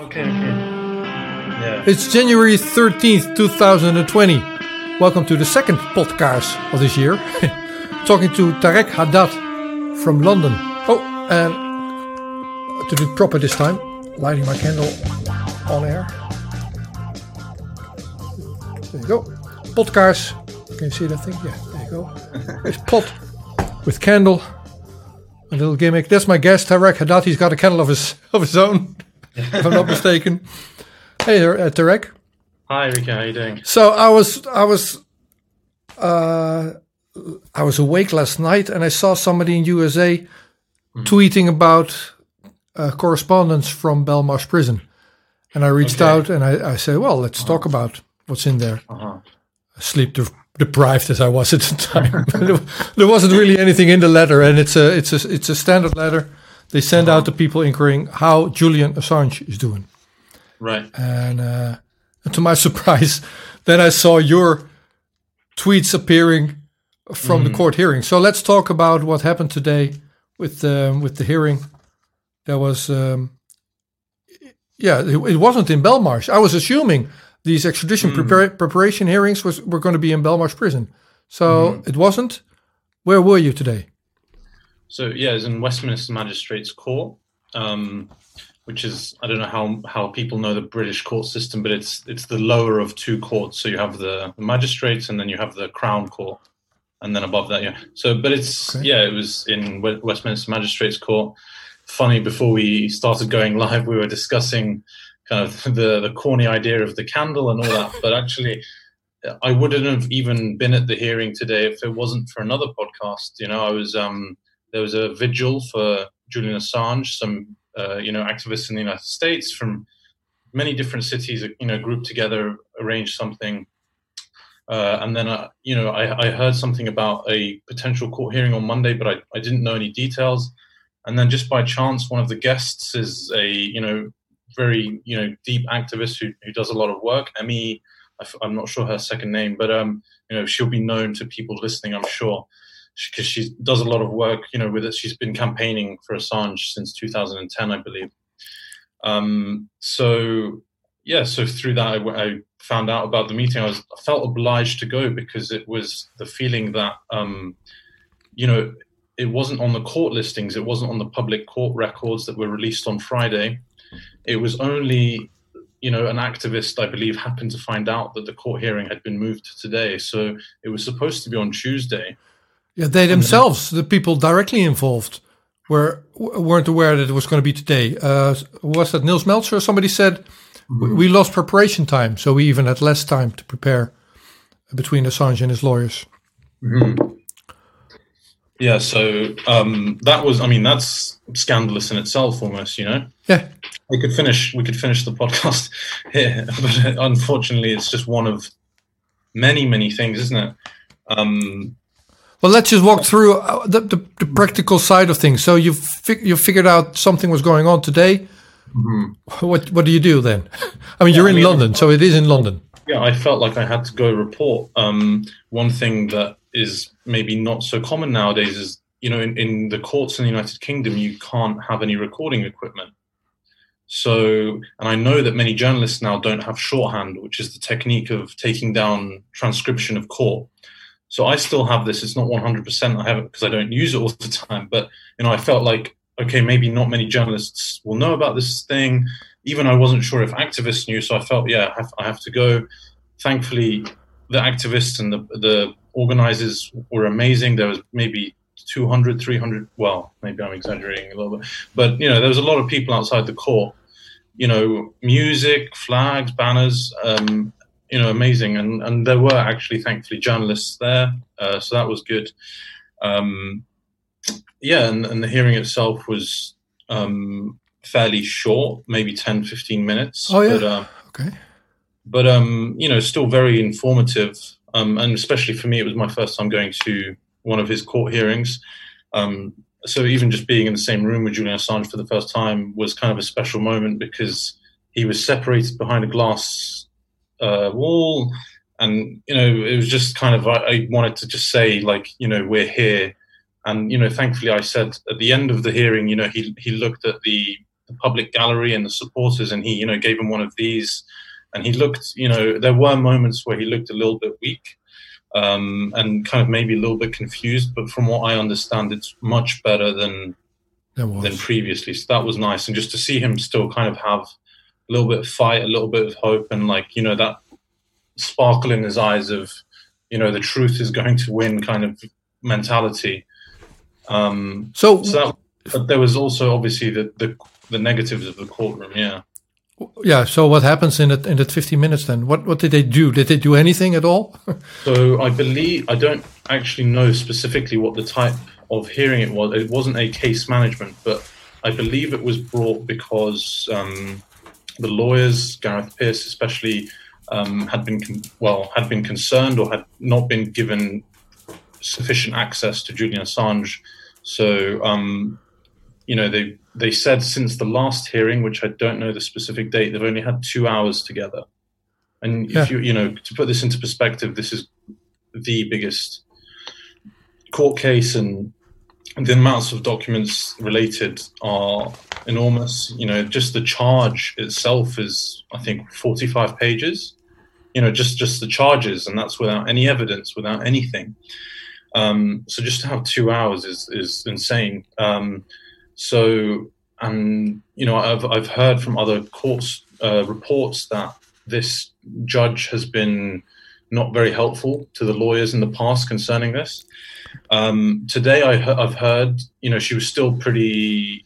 Okay, okay. Yeah. It's January 13th, 2020. Welcome to the second podcast of this year. Talking to Tarek Haddad from London. Oh, and to do it proper this time, lighting my candle on air. There you go. Podcast. Can you see that thing? Yeah, there you go. It's pot with candle. A little gimmick. That's my guest, Tarek Haddad. He's got a candle of his of his own, if I'm not mistaken. Hey there, uh, Tarek. Hi, Rika. How you doing? So I was I was uh, I was awake last night and I saw somebody in USA tweeting about uh, correspondence from Belmarsh prison, and I reached Okay. out and I, I said, "Well, let's talk about what's in there." Uh-huh. Sleep de- deprived as I was at the time, there wasn't really anything in the letter, and it's a it's a it's a standard letter. They send out to people inquiring how Julian Assange is doing. Right. And, uh, and to my surprise, then I saw your tweets appearing from the court hearing. So let's talk about what happened today with um, with the hearing. There was, um, yeah, it, it wasn't in Belmarsh. I was assuming these extradition prepar- preparation hearings was were going to be in Belmarsh prison. So it wasn't. Where were you today? So yeah, it's in Westminster Magistrates Court, um, which is I don't know how how people know the British court system, but it's it's the lower of two courts. So you have the, the magistrates, and then you have the Crown Court, and then above that, yeah. So, but it's Okay. yeah, it was in We- Westminster Magistrates Court. Funny, before we started going live, we were discussing kind of the the corny idea of the candle and all that, but actually. I wouldn't have even been at the hearing today if it wasn't for another podcast. You know, I was um, there was a vigil for Julian Assange. Some uh, you know activists in the United States from many different cities, you know, grouped together, arranged something. Uh, and then, uh, you know, I, I heard something about a potential court hearing on Monday, but I, I didn't know any details. And then, just by chance, one of the guests is a, you know, very, you know, deep activist who, who does a lot of work. Emmy, I'm not sure her second name, but um, you know, she'll be known to people listening, I'm sure, because she does a lot of work, you know, with it. She's been campaigning for Assange since 2010, I believe. Um, so yeah, so through that, I found out about the meeting. I was I felt obliged to go because it was the feeling that, um, you know, it wasn't on the court listings, it wasn't on the public court records that were released on Friday. It was only you know, an activist, I believe, happened to find out that the court hearing had been moved to today. So it was supposed to be on Tuesday. Yeah, they themselves, the people directly involved, were weren't aware that it was going to be today. Uh, was that Nils Melzer? Somebody said "We- we lost preparation time, so we even had less time to prepare between Assange and his lawyers. Yeah, so um, that was, I mean, that's scandalous in itself, almost. You know, Yeah, we could finish, we could finish the podcast here, but unfortunately, it's just one of many, many things, isn't it? Um, Well, let's just walk through uh, the, the, the practical side of things. So you fig- you figured out something was going on today. What what do you do then? I mean, you're I in mean- London, so it is in London. yeah, I felt like I had to go report. Um, one thing that is maybe not so common nowadays is, you know, in, in the courts in the United Kingdom, you can't have any recording equipment. So, and I know that many journalists now don't have shorthand, which is the technique of taking down transcription of court. So I still have this. It's not 100%. I have it because I don't use it all the time. But, you know, I felt like, okay, maybe not many journalists will know about this thing. Even I wasn't sure if activists knew. So I felt, yeah, I have, I have to go. Thankfully, the activists and the, the organizers were amazing. There was maybe 200, 300. Well, maybe I'm exaggerating a little bit. But, you know, there was a lot of people outside the court. You know, music, flags, banners, um, you know, amazing. And, and there were actually, thankfully, journalists there. Uh, so that was good. Um, yeah, and, and the hearing itself was um, fairly short, maybe 10, 15 minutes. Oh, yeah. But, um, Okay. but um, you know, still very informative. Um, and especially for me, it was my first time going to one of his court hearings. Um, so even just being in the same room with Julian Assange for the first time was kind of a special moment because he was separated behind a glass uh, wall, and you know, it was just kind of I, I wanted to just say like, you know, we're here, and you know, thankfully, I said at the end of the hearing, you know, he he looked at the the public gallery and the supporters, and he, you know, gave him one of these, and he looked, you know, there were moments where he looked a little bit weak. Um, and kind of maybe a little bit confused, but from what I understand, it's much better than than previously. So that was nice, and just to see him still kind of have a little bit of fight, a little bit of hope, and like you know that sparkle in his eyes of you know the truth is going to win kind of mentality. Um, so, so that, but there was also obviously the, the the negatives of the courtroom. Yeah. Yeah. So what happens in that in that 15 minutes then? What what did they do? Did they do anything at all? so I believe I don't actually know specifically what the type of hearing it was. It wasn't a case management, but I believe it was brought because um, the lawyers, Gareth Peirce especially, um, had been well had been concerned or had not been given sufficient access to Julian Assange. So um, you know they they said since the last hearing, which I don't know the specific date, they've only had two hours together. And yeah. if you you know to put this into perspective, this is the biggest court case and the amounts of documents related are enormous. You know, just the charge itself is, I think, 45 pages. You know, just just the charges, and that's without any evidence, without anything. Um, so just to have two hours is is insane. Um, so, and you know, I've I've heard from other courts uh, reports that this judge has been not very helpful to the lawyers in the past concerning this. Um, today, I, have heard, you know, she was still pretty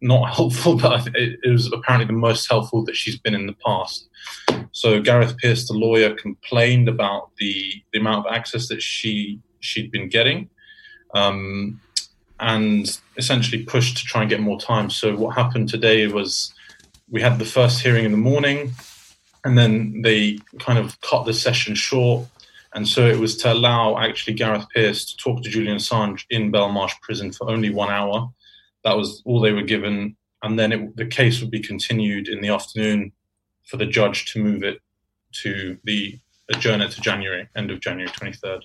not helpful, but it, it, was apparently the most helpful that she's been in the past. So Gareth Peirce, the lawyer, complained about the, the amount of access that she she'd been getting, um, and essentially pushed to try and get more time. So what happened today was we had the first hearing in the morning, and then they kind of cut the session short and so it was to allow actually Gareth Peirce to talk to Julian Assange in Belmarsh prison for only one hour. That was all they were given. And then it, the case would be continued in the afternoon for the judge to move it to the adjourn it to January, end of January 23rd.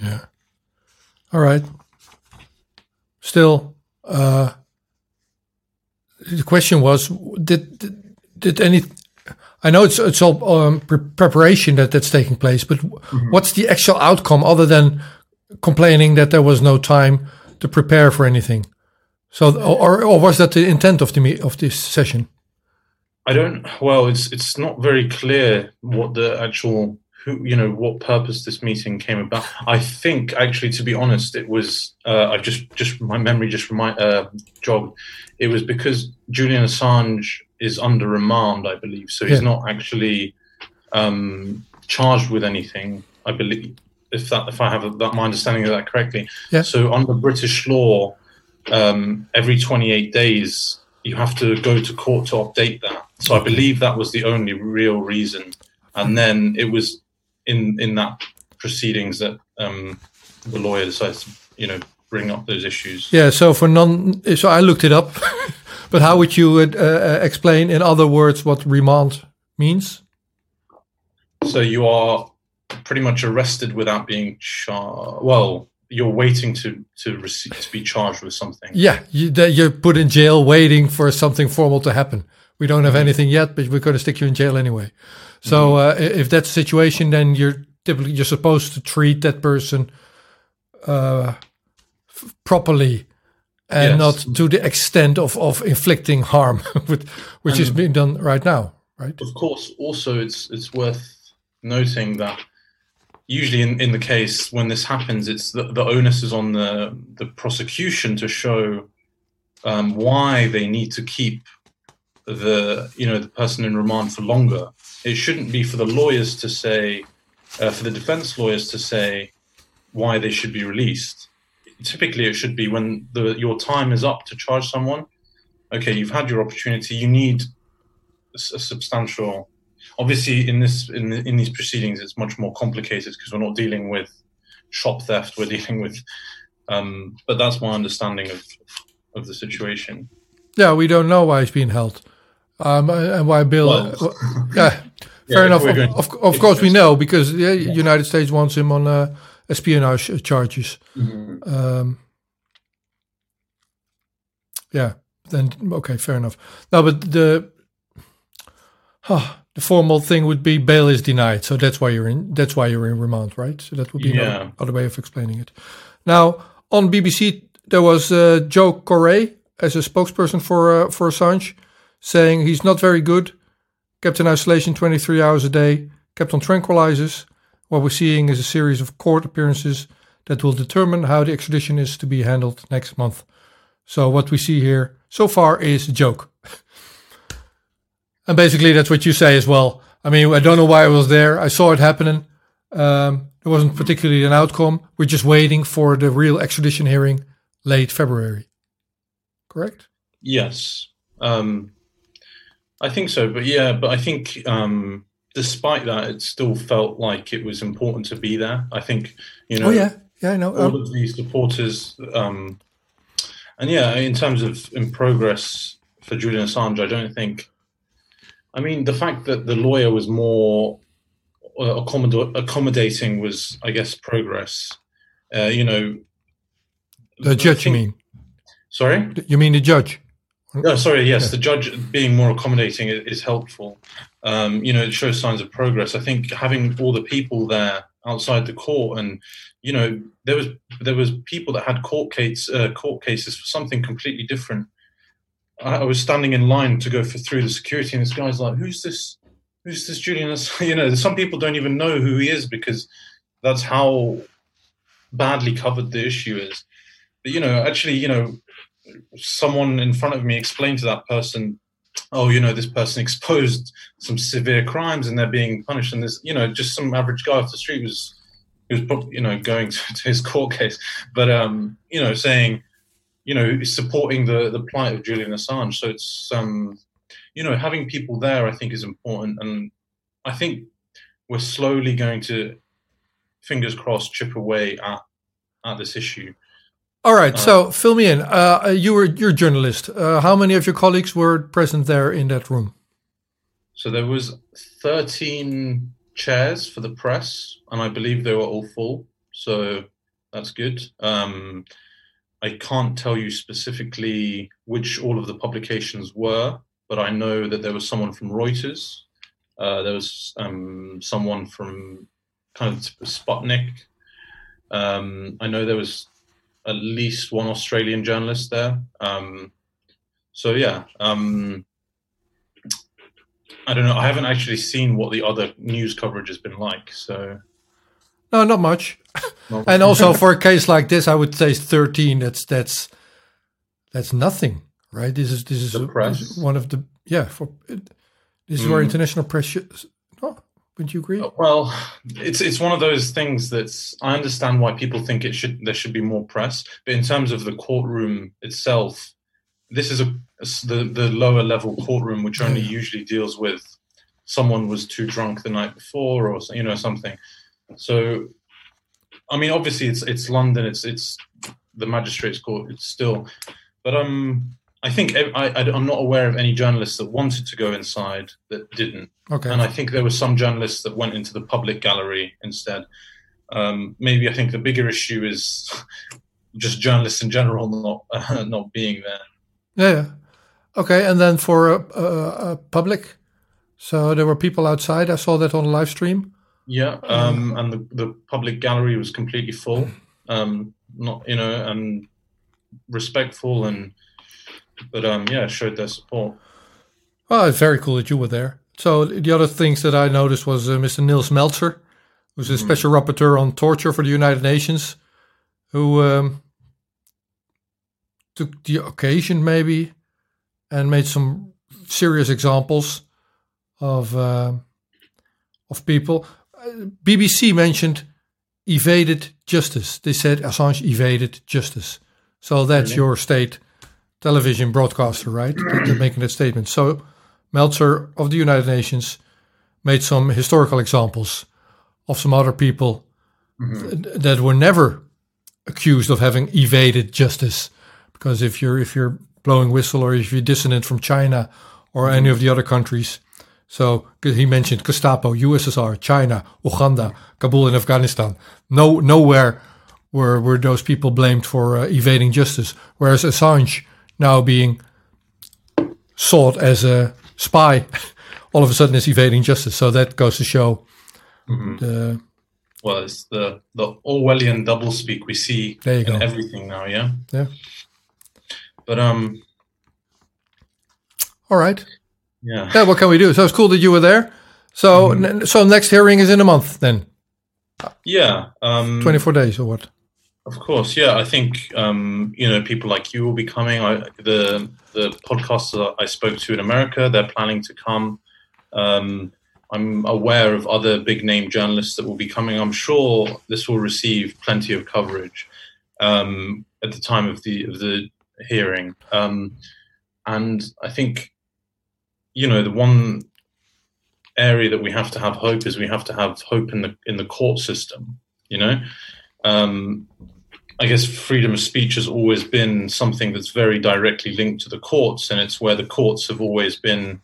Yeah. All right. Still, uh, the question was did, did, did any I know it's it's all um, pre preparation that that's taking place, but mm -hmm. what's the actual outcome other than complaining that there was no time to prepare for anything? So, or or was that the intent of the of this session? I don't. Well, it's it's not very clear what the actual who you know what purpose this meeting came about. I think actually, to be honest, it was uh, I just just my memory just remind uh, jogged. It was because Julian Assange is under remand, I believe. So he's yeah. not actually um, charged with anything. I believe, if that if I have that, my understanding of that correctly. Yeah. So under British law, um, every 28 days you have to go to court to update that. So I believe that was the only real reason. And then it was in in that proceedings that um, the lawyer decides to, you know, bring up those issues. Yeah. So for non, so I looked it up. But how would you uh, uh, explain, in other words, what remand means? So you are pretty much arrested without being charged. Well, you're waiting to to receive to be charged with something. Yeah, you, you're put in jail waiting for something formal to happen. We don't have anything yet, but we're going to stick you in jail anyway. So mm-hmm. uh, if that's the situation, then you're typically you're supposed to treat that person uh, properly and yes. not to the extent of, of inflicting harm, with, which and is being done right now, right? Of course. Also, it's it's worth noting that usually in, in the case when this happens, it's the, the onus is on the the prosecution to show um, why they need to keep the you know the person in remand for longer. It shouldn't be for the lawyers to say, uh, for the defense lawyers to say why they should be released typically it should be when the, your time is up to charge someone. Okay, you've had your opportunity. You need a, a substantial. Obviously, in this in, the, in these proceedings, it's much more complicated because we're not dealing with shop theft. We're dealing with. Um, but that's my understanding of of the situation. Yeah, we don't know why he's being held, um, and why Bill. Well, uh, yeah, fair yeah, enough. Of, of, of course, we know because the yeah. United States wants him on. Uh, espionage charges. Mm-hmm. Um, yeah, then okay, fair enough. No, but the huh, the formal thing would be bail is denied, so that's why you're in. That's why you're in remand, right? So that would be Yeah. another, other way of explaining it. Now on BBC, there was uh, Joe Corey as a spokesperson for uh, for Assange, saying he's not very good, kept in isolation 23 hours a day, kept on tranquilizers. What we're seeing is a series of court appearances that will determine how the extradition is to be handled next month. So what we see here so far is a joke. and basically that's what you say as well. I mean, I don't know why I was there. I saw it happening. Um, there wasn't particularly an outcome. We're just waiting for the real extradition hearing late February. Correct? Yes, um, I think so. But yeah, but I think um, despite that, it still felt like it was important to be there. I think you know. Oh yeah, yeah, I know. all of these supporters, um, and yeah, in terms of in progress for Julian Assange, I don't think. I mean, the fact that the lawyer was more uh, accommod- accommodating was, I guess, progress. Uh, you know, the judge, you mean? Sorry. You mean the judge? Oh, sorry. Yes, Yeah. the judge being more accommodating i- is helpful. Um, you know, it shows signs of progress. I think having all the people there outside the court, and you know, there was there was people that had court cases uh, court cases for something completely different. I, was standing in line to go for, through the security, and this guy's like, "Who's this? Who's this Julian?" Assange?" You know, some people don't even know who he is because that's how badly covered the issue is. But you know, actually, you know, someone in front of me explained to that person, "Oh, you know, this person exposed some severe crimes and they're being punished." And this, you know, just some average guy off the street was, was, you know, going to, to his court case, but um, you know, saying, you know, supporting the the plight of Julian Assange. So it's um, you know, having people there, I think, is important, and I think we're slowly going to, fingers crossed, chip away at at this issue. All right, Uh, so fill me in. Uh, you were you're a journalist. Uh, how many of your colleagues were present there in that room? So there was 13 chairs for the press, and I believe they were all full. So that's good. Um, I can't tell you specifically which all of the publications were, but I know that there was someone from Reuters. Uh, there was um, someone from kind of Sputnik. Um, I know there was at least one Australian journalist there. Um, so yeah, um, I don't know. I haven't actually seen what the other news coverage has been like. So, No, not much. not- And also for a case like this, I would say 13. That's that's that's nothing, right? This is this is, The a- press? this is one of the yeah. For it, this is where Mm. international press. Should, no, would you agree? well, it's it's one of those things that's. I understand why people think it should there should be more press, but in terms of the courtroom itself, this is a the the lower level courtroom, which only Yeah. usually deals with someone was too drunk the night before, or you know something. So, I mean, obviously it's it's London, it's it's the magistrates' court, it's still, but um, I think I, I I'm not aware of any journalists that wanted to go inside that didn't, Okay. and I think there were some journalists that went into the public gallery instead. Um, maybe I think the bigger issue is just journalists in general not uh, not being there. Yeah, yeah. Okay, and then for a, uh, uh, public, so there were people outside. I saw that on live stream. Yeah, um, and the, the public gallery was completely full. Um, not you know, and respectful and, but um, yeah, showed their support. Oh, it's very cool that you were there. So the other things that I noticed was uh, Mr. Nils Melzer, who's a Mhm. special rapporteur on torture for the United Nations, who um, took the occasion maybe and made some serious examples of uh, of people. BBC mentioned evaded justice. They said Assange evaded justice. So that's Really? your state television broadcaster, right? that making that statement. So Melzer of the United Nations made some historical examples of some other people Mhm. th- that were never accused of having evaded justice. Because if you're if you're blowing whistle or if you're dissident from China or any of the other countries, so he mentioned Gestapo, USSR, China, Uganda, Kabul, and Afghanistan. No, nowhere were were those people blamed for uh, evading justice. Whereas Assange now being sought as a spy, all of a sudden is evading justice. So that goes to show the Well, it's the the Orwellian doublespeak we see in go. everything now. Yeah. Yeah. But um, all right. Yeah. Yeah, what can we do? So it's cool that you were there. So n- so next hearing is in a month then, Yeah. Um, twenty four days or what? Of course, yeah. I think um, you know people like you will be coming. I, the the podcasts that I spoke to in America, they're planning to come. Um, I'm aware of other big name journalists that will be coming. I'm sure this will receive plenty of coverage um, at the time of the of the hearing. Um, and I think you know the one area that we have to have hope is we have to have hope in the in the court system. You know. Um, I guess freedom of speech has always been something that's very directly linked to the courts, and it's where the courts have always been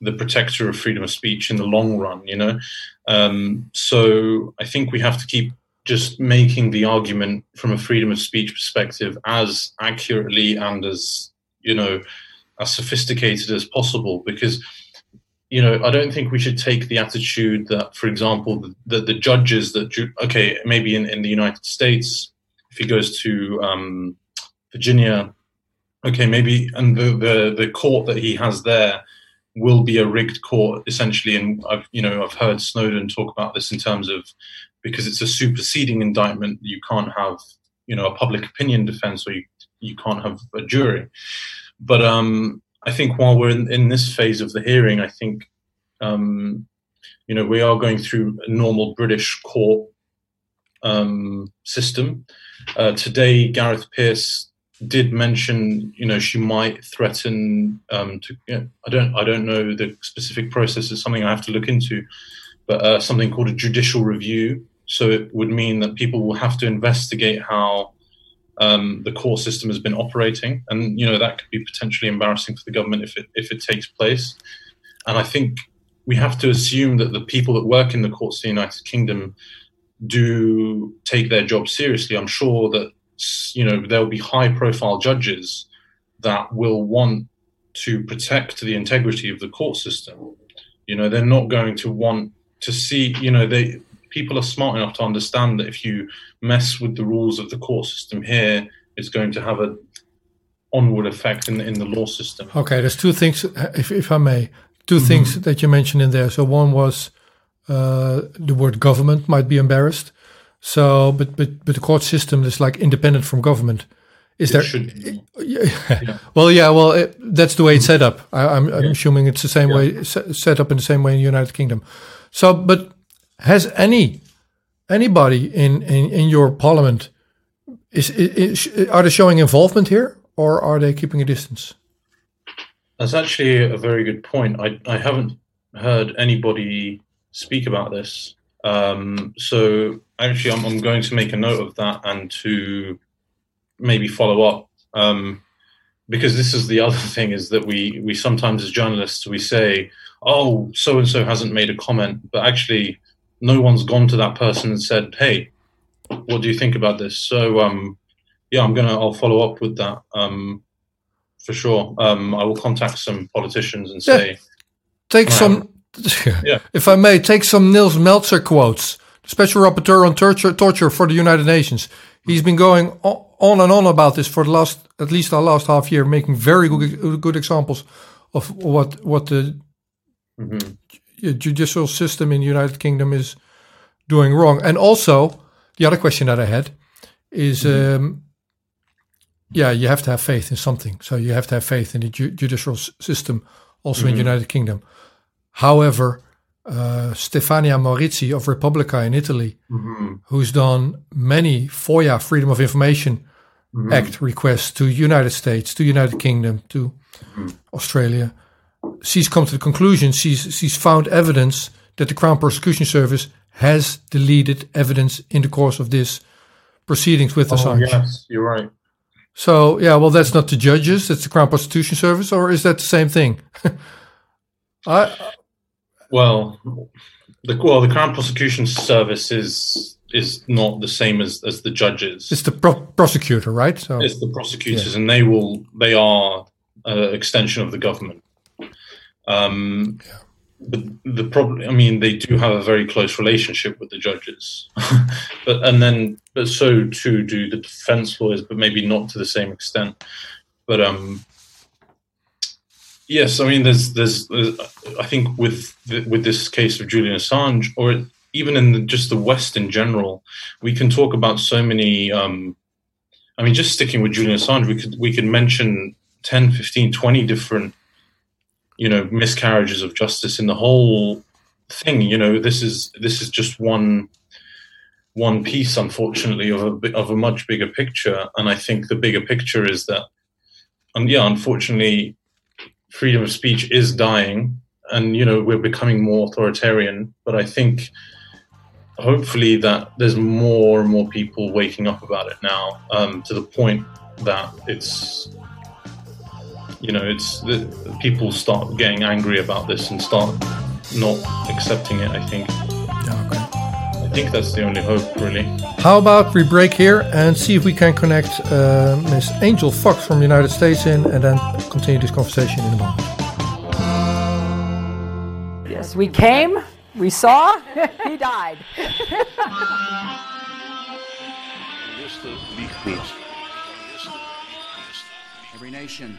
the protector of freedom of speech in the long run. You know, um, so I think we have to keep just making the argument from a freedom of speech perspective as accurately and as you know as sophisticated as possible, because you know, I don't think we should take the attitude that, for example, the, the, the judges that, okay, maybe in, in the United States, if he goes to um, Virginia, okay, maybe, and the, the, the court that he has there will be a rigged court, essentially. And I've, you know, I've heard Snowden talk about this in terms of because it's a superseding indictment, you can't have, you know, a public opinion defense or you, you can't have a jury. But um, I think while we're in, in this phase of the hearing, I think um, you know we are going through a normal British court um, system. Uh, today, Gareth Peirce did mention, you know, she might threaten um, to. You know, I don't, I don't know the specific process. It's something I have to look into, but uh, something called a judicial review. So it would mean that people will have to investigate how um, the court system has been operating, and you know that could be potentially embarrassing for the government if it if it takes place. And I think we have to assume that the people that work in the courts of the United Kingdom do take their job seriously. I'm sure that you know there will be high profile judges that will want to protect the integrity of the court system. You know, they're not going to want to see, you know, they people are smart enough to understand that if you mess with the rules of the court system here, it's going to have an onward effect in the, in the law system. Okay, there's two things, if, if I may, 2 things that you mentioned in there. So one was uh, the word government might be embarrassed. So, but but but the court system is like independent from government. Is It there? should be. Yeah. Well, yeah. Well, it, that's the way it's set up. I, I'm, I'm assuming it's the same way set up in the same way in the United Kingdom. So, but has any anybody in in, in your parliament is, is, is are they showing involvement here or are they keeping a distance? That's actually a very good point. I, I haven't heard anybody speak about this. Um, so actually, I'm, I'm going to make a note of that and to maybe follow up. Um, because this is the other thing is that we, we sometimes as journalists, we say, oh, so and so hasn't made a comment, but actually no one's gone to that person and said, hey, what do you think about this? So um, yeah, I'm gonna I'll follow up with that. Um, for sure. Um, I will contact some politicians and Yeah. say, Take Wow. some, Yeah. if I may, take some Nils Melzer quotes. Special Rapporteur on torture, torture for the United Nations. He's been going on and on about this for the last, at least the last half year, making very good, good examples of what what the Mhm. ju- judicial system in the United Kingdom is doing wrong. And also, the other question that I had is, um, yeah, you have to have faith in something. So you have to have faith in the ju- judicial s- system, also in the United Kingdom. However, uh, Stefania Maurizi of Repubblica in Italy, Mhm. who's done many FOIA, Freedom of Information Act requests to United States, to United Kingdom, to Australia, she's come to the conclusion she's she's found evidence that the Crown Prosecution Service has deleted evidence in the course of this proceedings with oh, Assange. yes, you're right. So yeah, well, that's not the judges; that's the Crown Prosecution Service, or is that the same thing? I Well, the well, the Crown Prosecution Service is is not the same as as the judges. it's the pro- prosecutor, right? So It's the prosecutors, and they will they are uh, extension of the government. Um, yeah. But the problem, I mean, they do have a very close relationship with the judges, but and then, but so too do the defense lawyers, but maybe not to the same extent. But um, yes, I mean, there's, there's, there's I think with the, with this case of Julian Assange, or even in the, just the West in general, we can talk about so many. Um, I mean, just sticking with Julian Assange, we could we could mention 10, 15, 20 different you know miscarriages of justice in the whole thing you know this is this is just one one piece unfortunately of a of a much bigger picture. And i think the bigger picture is that um, yeah unfortunately freedom of speech is dying and you know we're becoming more authoritarian. But i think hopefully that there's more and more people waking up about it now um, to the point that it's you know, it's the, people start getting angry about this and start not accepting it. I think. okay. I think that's the only hope, really. How about we break here and see if we can connect uh, Miss Angel Fox from the United States in, and then continue this conversation in a moment. Yes, we came, we saw, he died. Every nation